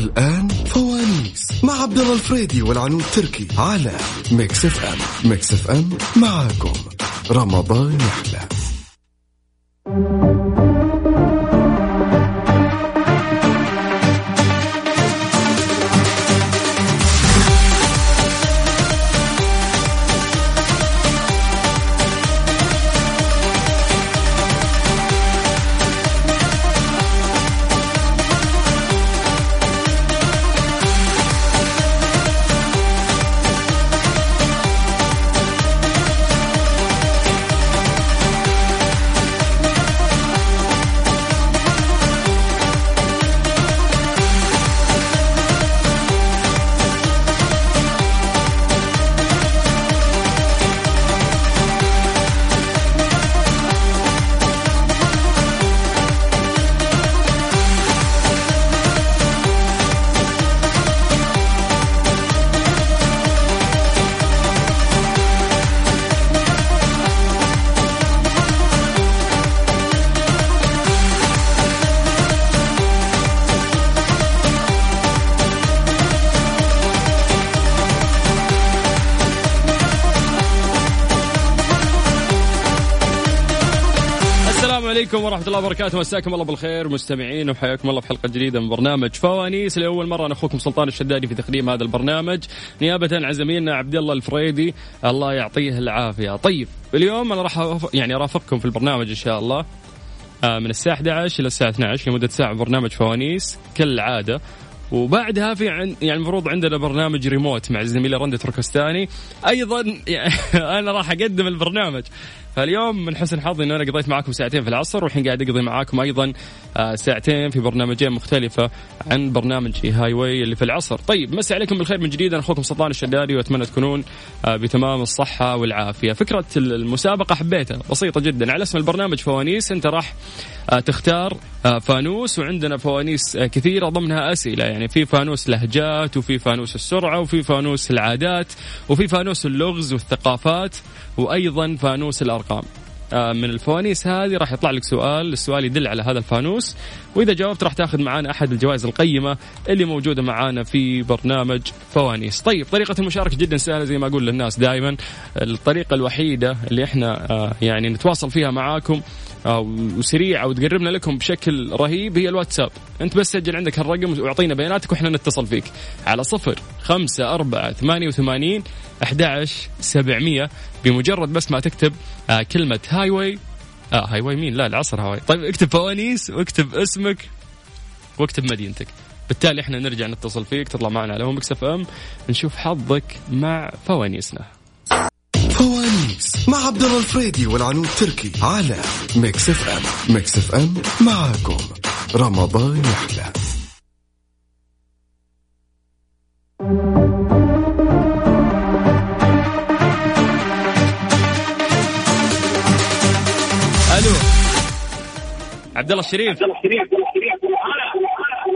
الآن فوانيس مع عبد الله الفريدي والعنود تركي على Mix FM Mix FM معاكم. رمضان يحلى. عليكم ورحمة الله وبركاته. مساكم الله بالخير مستمعين وحياكم الله في حلقة جديدة من برنامج فوانيس. لأول مرة أنا أخوكم سلطان الشدادي في تقديم هذا البرنامج. نيابة عن زميلنا عبد الله الفريدي الله يعطيه العافية. طيب اليوم أنا راح يعني أرافقكم في البرنامج إن شاء الله. آه، من الساعة 11 إلى الساعة 12 لمدة ساعة برنامج فوانيس كالعادة. وبعدها في عن يعني المفروض عندنا برنامج ريموت مع زميلي رندة تركستاني. أيضا يعني أنا راح أقدم البرنامج. فاليوم من حسن حظي انه أنا قضيت معاكم ساعتين في العصر والحين قاعد أقضي معاكم أيضا آه، ساعتين في برنامجين مختلفة عن برنامج Highway اللي في العصر. طيب مسي عليكم بالخير من جديد أنا أخوكم سلطان الشدادي وأتمنى تكونون آه، بتمام الصحة والعافية. فكرة المسابقة حبيتها بسيطة جدا على اسم البرنامج فوانيس أنت راح آه، تختار فانوس وعندنا فوانيس كثيرة ضمنها أسئلة يعني في فانوس لهجات وفي فانوس السرعة وفي فانوس العادات وفي فانوس اللغز والثقافات وأيضا فانوس الأرقام. آه، من الفوانيس هذه راح يطلع لك سؤال السؤال يدل على هذا الفانوس. وإذا جاوبت راح تأخذ معنا أحد الجوائز القيمة اللي موجودة معانا في برنامج فوانيس. طيب طريقة المشاركة جدا سهلة زي ما أقول للناس دائما الطريقة الوحيدة اللي إحنا آه، يعني نتواصل فيها معاكم وسريعه وتقربنا لكم بشكل رهيب هي الواتساب. أنت بس سجل عندك الرقم وأعطينا بياناتك وإحنا نتصل فيك. على صفر خمسة أربعة ثمانية وثمانين أحد سبعمية. بمجرد بس ما تكتب آه كلمة Highway آه Highway مين؟ لا العصر هاي طيب اكتب فوانيس واكتب اسمك واكتب مدينتك. بالتالي إحنا نرجع نتصل فيك تطلع معنا على Mix FM نشوف حظك مع فوانيسنا. فوانيس. مع عبد الله الفريدي والعنود تركي على Mix FM. Mix FM معاكم. رمضان يحلى. ألو. عبد الله الشريف.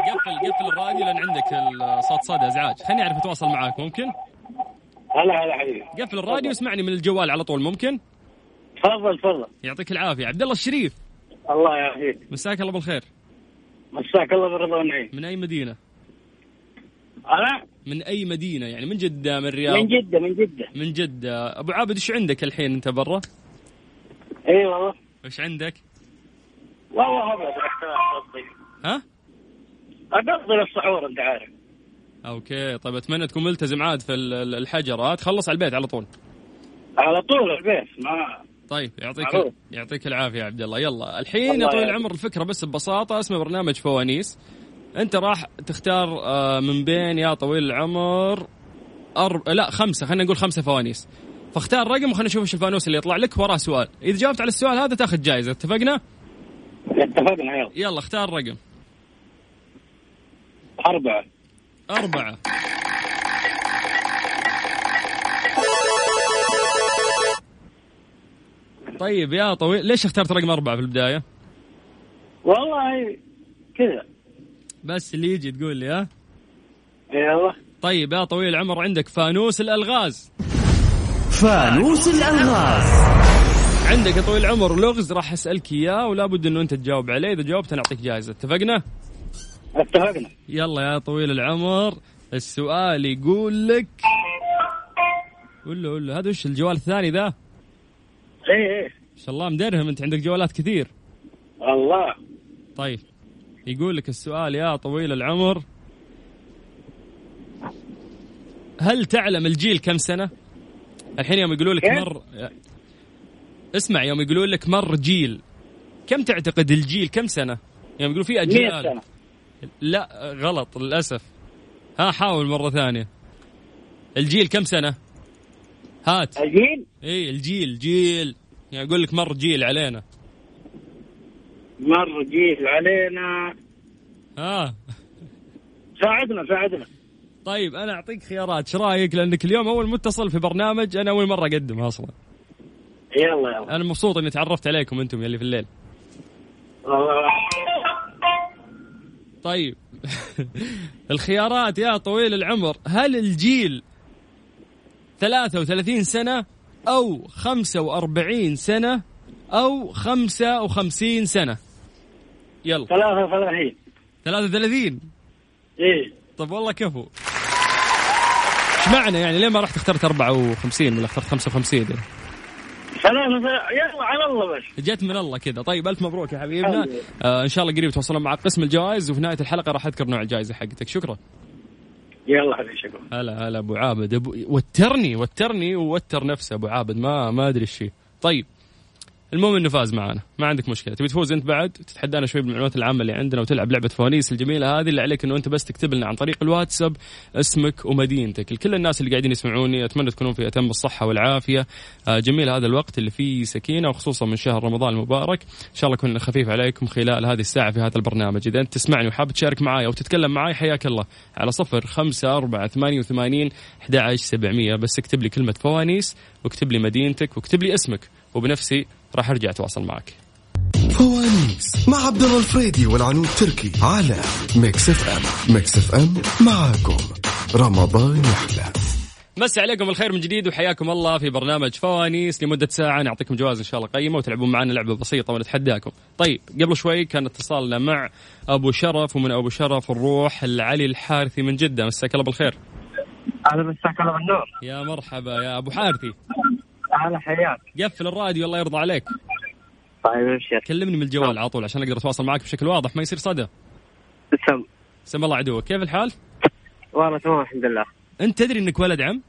قفل قفل الراديو لأن عندك الصوت صدى ازعاج خليني أعرف أتواصل معاك ممكن؟ هلا هلا حبيبي. قفل الراديو اسمعني من الجوال على طول ممكن؟ تفضل تفضل. يعطيك العافية. عبد الله الشريف. الله يعافيك. مساك الله بالخير. مساك الله بالرضا والنعيم. من أي مدينة؟ أنا؟ من أي مدينة يعني؟ من جدة من الرياض؟ من جدة من جدة. من جدة. أبو عابد إيش عندك الحين أنت برا؟ إي والله. إيش عندك؟ والله ابد ها؟ اقضي السحور أنت عارف. أوكي. طيب أتمنى تكون ملتزم عاد في الحجر ها تخلص على البيت على طول. على طول البيت ما طيب يعطيك معروف. يعطيك العافية يا عبد الله. يلا الحين يا طويل العمر الفكرة بس ببساطة. اسمه برنامج فوانيس. أنت راح تختار آه، من بين يا طويل العمر أرب... لا خمسة. خلينا نقول خمسة فوانيس. فاختار رقم وخلينا نشوف إيش الفانوس اللي يطلع لك. وراه سؤال. إذا جاوبت على السؤال هذا تاخذ جائزه اتفقنا؟ اتفقنا يلا. يلا اختار رقم. أربعة. أربعة. طيب يا طويل ليش اخترت رقم أربعة في البداية؟ والله كذا. بس اللي يجي تقول لي ها؟ يلا. طيب يا طويل العمر عندك فانوس الألغاز. فانوس الألغاز. عندك يا طويل العمر لغز راح أسألك إياه ولا بد إنه أنت تجاوب عليه. إذا جاوبت أنا أعطيك جائزة. اتفقنا؟ اتفقنا يلا يا طويل العمر السؤال يقول لك قول له قول له هذا وش الجوال الثاني ذا؟ إيه إيه ما شاء الله مدرهم أنت عندك جوالات كثير الله طيب يقول لك السؤال يا طويل العمر هل تعلم الجيل كم سنة؟ الحين يوم يقولوا لك كيف؟ مر اسمع يوم يقولوا لك مر جيل كم تعتقد الجيل كم سنة؟ يوم يقولوا في 100 أجيال لا غلط للأسف. ها حاول مرة ثانية. الجيل كم سنة؟ هات. الجيل؟ إي الجيل جيل. يعني أقول لك مر جيل علينا. مر جيل علينا. ها. ساعدنا ساعدنا. طيب أنا أعطيك خيارات. إيش رأيك؟ لأنك اليوم أول متصل في برنامج أنا أول مرة اقدم أصلا. يلا يلا. أنا مبسوط إني تعرفت عليكم أنتم يلي في الليل. طيب. الخيارات يا طويل العمر هل الجيل 33 سنة أو 45 سنة أو 55 سنة؟ يلا. 33 33 إيه طب والله كفو. إيش معنى يعني؟ ليه ما رحت اخترت 54 ولا اخترت 55 يعني؟ ثلاثة يلا على الله بس. جت من الله كذا. طيب ألف مبروك يا حبيبنا. آه إن شاء الله قريب توصلون مع قسم الجوائز وفي نهاية الحلقة راح أذكر نوع الجائزه حقتك. شكرا. يلا حبيبي شكرا. هلا هلا أبو عابد. أبو... وترني وترني ووتر نفسه أبو عابد. ما ما أدري إيش طيب. المهم إنه فاز معنا ما عندك مشكلة. تبي تفوز أنت بعد؟ تتحدانا شوي بالمعلومات العامة اللي عندنا وتلعب لعبة فوانيس الجميلة هذه اللي عليك إنه أنت بس تكتب لنا عن طريق الواتساب اسمك ومدينتك. لكل الناس اللي قاعدين يسمعوني أتمنى تكونون في أتم الصحه والعافية. آه، جميل هذا الوقت اللي فيه سكينة وخصوصا من شهر رمضان المبارك. إن شاء الله يكون خفيف عليكم خلال هذه الساعة في هذا البرنامج. إذا أنت تسمعني وحاب تشارك معي أو تتكلم معي حياك الله. على صفر خمسة أربعة ثمانية وثمانين أحد سبعمية. بس اكتب لي كلمة فوانيس واكتب لي مدينتك واكتب لي اسمك. وبنفسي راح أرجع أتواصل معك. فوانيس مع عبد الله الفريدي والعنود تركي على Mix FM Mix FM معاكم. رمضان يحلى. مسي عليكم الخير من جديد وحياكم الله في برنامج فوانيس لمدة ساعة. نعطيكم جوائز إن شاء الله قيمة وتلعبون معنا لعبة بسيطة ونتحداكم. طيب قبل شوي كان اتصالنا مع أبو شرف ومن أبو شرف نروح العلي الحارثي من جدة. مساك الله بالخير. هذا مساك الله بالنور. يا مرحبا يا أبو حارثي. على حياك. قفل الراديو الله يرضى عليك. طيب ابشر كلمني من الجوال على طول عشان أقدر أتواصل معك بشكل واضح ما يصير صدى. سم سم الله عدوك. كيف الحال؟ والله تمام الحمد لله. أنت تدري أنك ولد عم؟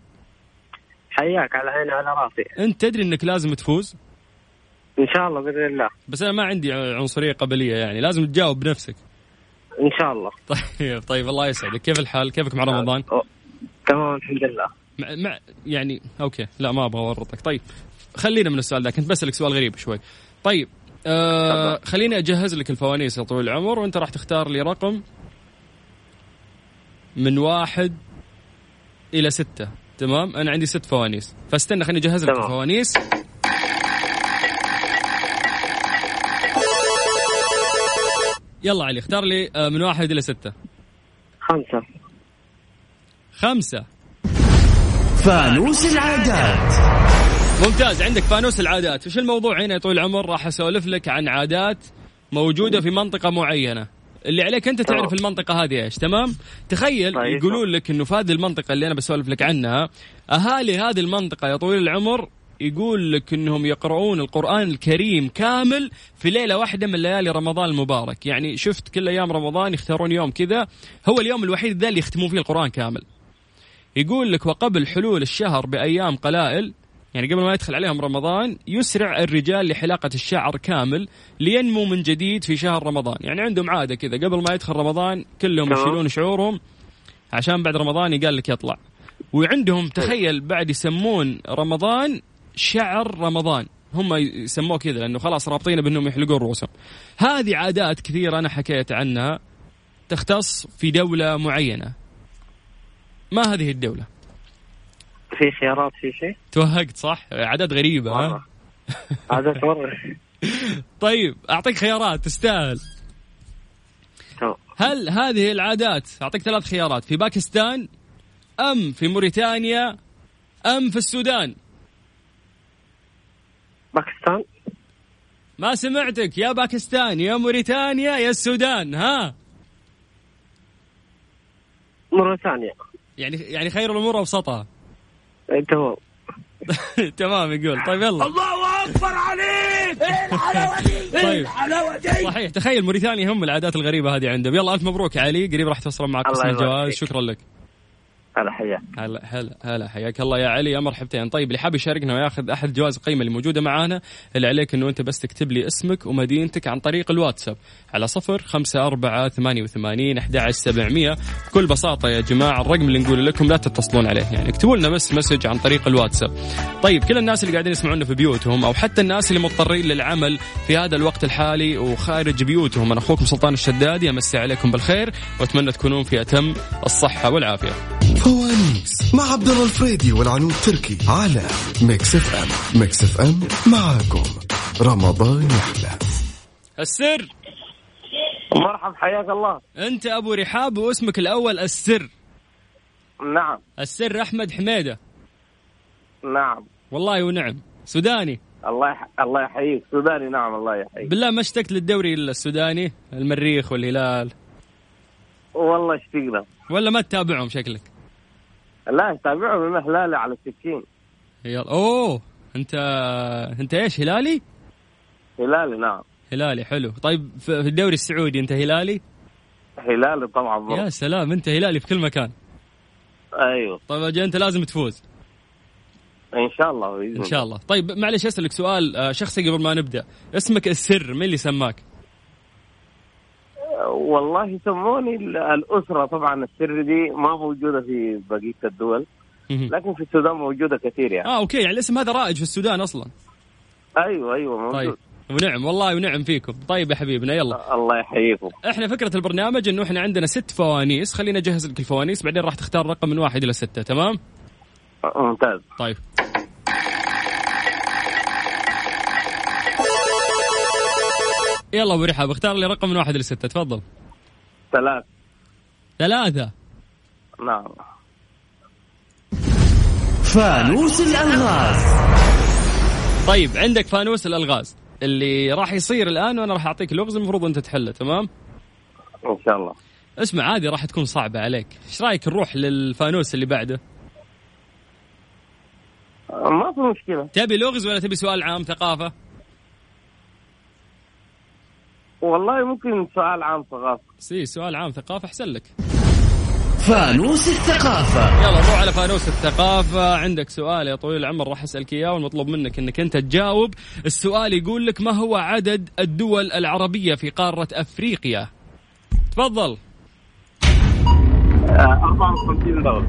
حياك على عيني على راسي. أنت تدري أنك لازم تفوز؟ إن شاء الله بإذن الله. بس أنا ما عندي عنصرية قبلية يعني لازم تجاوب بنفسك. إن شاء الله. طيب طيب الله يسعدك. كيف الحال؟ كيفك مع رمضان؟ أوه. تمام الحمد لله. مع, مع يعني okay. لا ما أبغى أورطك. طيب خلينا من السؤال ذا. كنت بسألك سؤال غريب شوي. طيب آه خليني أجهز لك الفوانيس يا طويل العمر وأنت راح تختار لي رقم من واحد إلى ستة. تمام؟ أنا عندي ست فوانيس. فاستنى خليني أجهز لك. الفوانيس. يلا علي اختار لي آه، من واحد إلى ستة. خمسة. خمسة. فانوس العادات. ممتاز عندك فانوس العادات. وش الموضوع هنا يا طويل العمر؟ راح أسولف لك عن عادات موجودة في منطقة معينة. اللي عليك أنت تعرف. المنطقة هذه إيش تمام؟ تخيل طيب. يقولون لك إنه في هذه المنطقة اللي أنا بسولف لك عنها أهالي هذه المنطقة يا طويل العمر يقول لك إنهم يقرؤون القرآن الكريم كامل في ليلة واحدة من ليالي رمضان المبارك. يعني شفت كل أيام رمضان يختارون يوم كذا هو اليوم الوحيد ذا اللي يختمون فيه القرآن كامل. يقول لك وقبل حلول الشهر بأيام قلائل يعني قبل ما يدخل عليهم رمضان يسرع الرجال لحلاقة الشعر كامل لينمو من جديد في شهر رمضان يعني عندهم عادة كذا قبل ما يدخل رمضان كلهم. يشيلون شعورهم عشان بعد رمضان يقال لك يطلع وعندهم تخيل بعد يسمون رمضان شعر رمضان هم يسموه كذا لأنه خلاص رابطينه بأنهم يحلقون رؤوسهم. هذه عادات كثيرة أنا حكيت عنها تختص في دولة معينة. ما هذه الدولة؟ في خيارات في شيء توهقت صح؟ عادات غريبة ها؟ هذا مرة طيب أعطيك خيارات تستاهل. هل هذه العادات أعطيك ثلاث خيارات في باكستان أم في موريتانيا أم في السودان؟ باكستان ما سمعتك يا باكستان يا موريتانيا يا السودان ها؟ مرة ثانية يعني يعني خير الأمور اوسطها. تمام. تمام يقول. طيب يلا. الله أكبر عليك! إيه الحلاوه دي إيه طيب. الحلاوه دي صحيح. تخيل موريتانيا هم العادات الغريبة هذه عندهم. يلا الف مبروك يا علي. قريب راح توصل معك قسم الجواز. شكرا لك. هلا حياك. هلا هلا هلا حياك الله. يا علي يا مرحبتين. طيب اللي حاب يشاركنا وياخذ أحد جوائز القيمة اللي موجودة معانا اللي عليك إنه أنت بس تكتب لي اسمك ومدينتك عن طريق الواتساب. على صفر خمسة أربعة ثمانية وثمانين أحد سبعمية. بكل بساطة يا جماعة الرقم اللي نقول لكم لا تتصلون عليه. يعني اكتبوا لنا بس مسج عن طريق الواتساب. طيب كل الناس اللي قاعدين يسمعونا في بيوتهم أو حتى الناس اللي مضطرين للعمل في هذا الوقت الحالي وخارج بيوتهم أنا أخوكم سلطان الشدادي أمسي عليكم بالخير وأتمنى تكونون في أتم الصحة والعافية. فوانيس مع عبد الله الفريدي والعنود تركي على Mix FM Mix FM معاكم. رمضان يحلى. السر. مرحب حياك الله. أنت أبو رحاب واسمك الأول السر. نعم. السر أحمد حميدة. نعم. والله ونعم. سوداني. الله يح... الله يحييك. سوداني نعم الله يحييك. بالله ما اشتقت للدوري السوداني المريخ والهلال. والله اشتقنا. ولا ما تتابعهم شكلك. لا تابعهم من هلالي على السكين يلا. أوه أنت أنت إيش هلالي؟ هلالي نعم. هلالي حلو. طيب في الدوري السعودي أنت هلالي؟ هلالي طبعا برضه. يا سلام أنت هلالي في كل مكان. أيوه. طيب أنت لازم تفوز. إن شاء الله بإذن إن شاء الله. طيب معلش أسألك سؤال آه، شخصي قبل ما نبدأ. اسمك السر مين اللي سماك. والله يسموني ال- الأسرة. طبعا السر دي ما موجودة في بقية الدول. لكن في السودان موجودة كثير يعني. آه okay. يعني الاسم هذا رائج في السودان أصلا. أيوه أيوه موجود. طيب. ونعم والله ونعم فيكم. طيب يا حبيبنا يلا. الله يحييكم. إحنا فكرة البرنامج إنه إحنا عندنا ست فوانيس. خلينا أجهز لك الفوانيس بعدين راح تختار رقم من واحد إلى ستة تمام؟ ممتاز. طيب. يلا أبو رحاب اختار لي رقم من واحد لستة. تفضل. ثلاث ثلاثة؟ نعم. فانوس الألغاز. طيب عندك فانوس الألغاز. اللي راح يصير الآن وأنا راح أعطيك لغز المفروض أنت تحله تمام؟ إن شاء الله. اسمع عادي راح تكون صعبة عليك. إيش رأيك نروح للفانوس اللي بعده؟ ما في مشكلة. تبي لغز ولا تبي سؤال عام ثقافة؟ والله ممكن سؤال عام ثقافة. سي سؤال عام ثقافة أحسن لك. فانوس الثقافة. يلا نروح على فانوس الثقافة. عندك سؤال يا طويل العمر راح أسألك إياه والمطلوب منك أنك أنت تجاوب. السؤال يقول لك ما هو عدد الدول العربية في قارة أفريقيا؟ تفضل. آه، 54 دولة.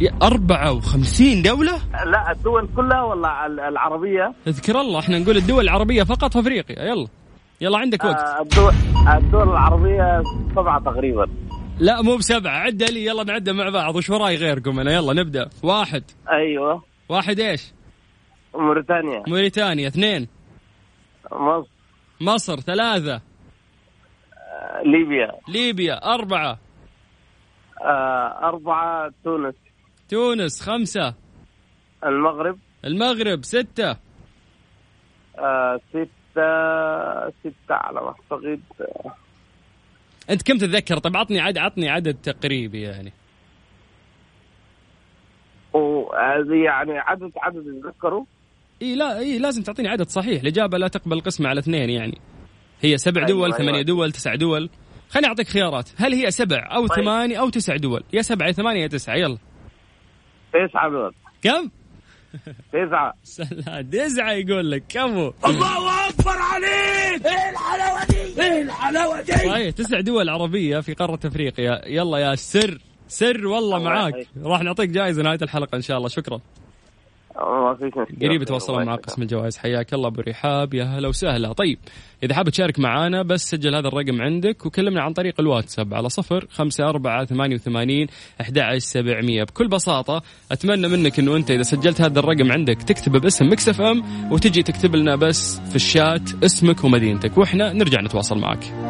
يا 54 دولة؟ لا الدول كلها ولا ال- العربية؟ اذكر الله إحنا نقول الدول العربية فقط في أفريقيا. يلا. يلا عندك وقت. آه، الدول الدول العربية سبعة تقريبا. لا مو بسبعة. عد لي يلا نعد مع بعض. وش وراي غيركم أنا؟ يلا نبدأ. واحد. أيوه. واحد إيش؟ موريتانيا. موريتانيا. اثنين. مصر. مصر. ثلاثة. آه، ليبيا. ليبيا. أربعة. آه، أربعة تونس. تونس. خمسة. المغرب. المغرب. ستة. آه، ستة ستة على ما أعتقد. أنت كم تتذكر؟ طيب عطني عد عطني عدد تقريبي يعني. وهذه يعني عدد عدد يتذكروا إي لا إي لازم تعطيني عدد صحيح. الإجابة لا تقبل قسمة على اثنين يعني. هي سبع أيوة، دول أيوة. ثمانية دول تسع دول. خليني أعطيك خيارات. هل هي سبع أو طيب. ثمانية أو تسع دول؟ يا سبعة يا ثمانية يا تسعة يلا. تسعة دول. كم؟ تسعة تسعة يقول لك كم هو؟ الله أكبر عليك. إيه الحلاوة دي؟ إيه الحلاوة دي؟ صحيح تسع دول عربية في قارة أفريقيا. يلا يا سر سر والله الله معاك. راح نعطيك جائزة نهاية الحلقة إن شاء الله. شكرا. ما فيش مشكلة قريب يتواصلون معك قسم الجوائز. حياك الله أبو رحاب يا هلا وسهلا. طيب إذا حاب تشارك معنا بس سجل هذا الرقم عندك وكلمنا عن طريق الواتساب على صفر خمسة أربعة ثمانية وثمانين أحد سبعمية. بكل بساطة أتمنى منك أنه أنت إذا سجلت هذا الرقم عندك تكتبه باسم Mix FM وتجي تكتب لنا بس في الشات اسمك ومدينتك. وإحنا نرجع نتواصل معك.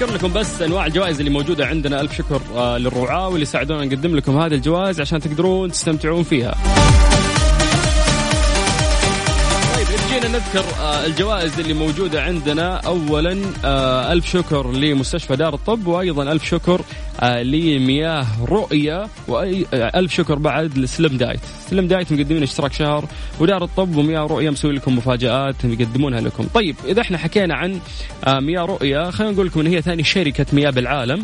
نذكر لكم بس أنواع الجوائز اللي موجودة عندنا. ألف شكر آه، للرعاة واللي ساعدونا نقدم لكم هذه الجوائز عشان تقدرون تستمتعون فيها. جينا نذكر آه، الجوائز اللي موجودة عندنا. أولا آه، ألف شكر لمستشفى دار الطب وأيضا ألف شكر آه، لمياه رؤية وألف شكر بعد لسلم دايت. سلم دايت مقدمين اشتراك شهر ودار الطب ومياه رؤية مسوي لكم مفاجآت يقدمونها لكم. طيب إذا إحنا حكينا عن مياه رؤية خلينا نقول لكم أن هي ثاني شركة مياه بالعالم.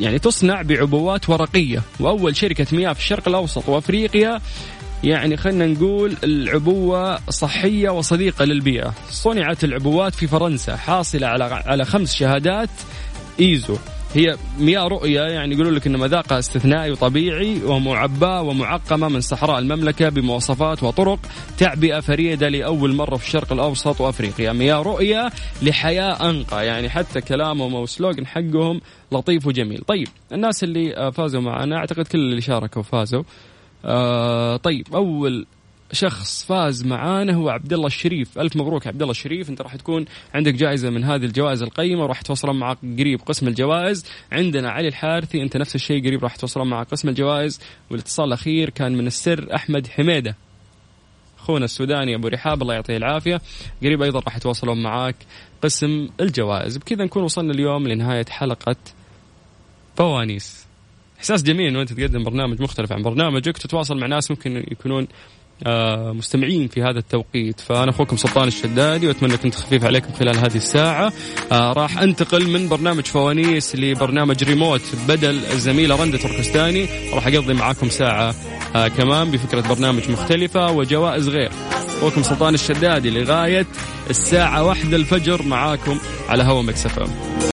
يعني تصنع بعبوات ورقية. وأول شركة مياه في الشرق الأوسط وأفريقيا يعني خلينا نقول العبوة صحية وصديقة للبيئة. صنعت العبوات في فرنسا حاصلة على على خمس شهادات إيزو. هي مياه رؤية يعني يقولون لك إن مذاقها استثنائي وطبيعي ومعباة ومعقمة من صحراء المملكة بمواصفات وطرق تعبئة فريدة لأول مرة في الشرق الأوسط وأفريقيا. مياه رؤية لحياة أنقى يعني حتى كلامهم أو سلوغن حقهم لطيف وجميل. طيب الناس اللي فازوا معنا أعتقد كل اللي شاركوا فازوا. آه طيب أول شخص فاز معانا هو عبد الله الشريف. ألف مبروك عبد الله الشريف. أنت راح تكون عندك جائزة من هذه الجوائز القيمة وراح يتواصلون معك قريب قسم الجوائز. عندنا علي الحارثي أنت نفس الشيء قريب راح يتواصلون مع قسم الجوائز. والاتصال الأخير كان من السر أحمد حميدة أخونا السوداني أبو رحاب الله يعطيه العافية. قريب أيضا راح يتواصلون معاك قسم الجوائز. بكذا نكون وصلنا اليوم لنهاية حلقة فوانيس. إحساس جميل إنه أنت تقدم برنامج مختلف عن برنامجك تتواصل مع ناس ممكن يكونون آه مستمعين في هذا التوقيت. فأنا أخوكم سلطان الشدادي وأتمنى كنت خفيف عليكم خلال هذه الساعة. آه راح أنتقل من برنامج فوانيس لبرنامج ريموت بدل الزميله رنده تركستاني. راح أقضي معاكم ساعة آه كمان بفكرة برنامج مختلفة وجوائز غير. أخوكم سلطان الشدادي لغاية الساعة واحدة الفجر معاكم على هوا مكسفه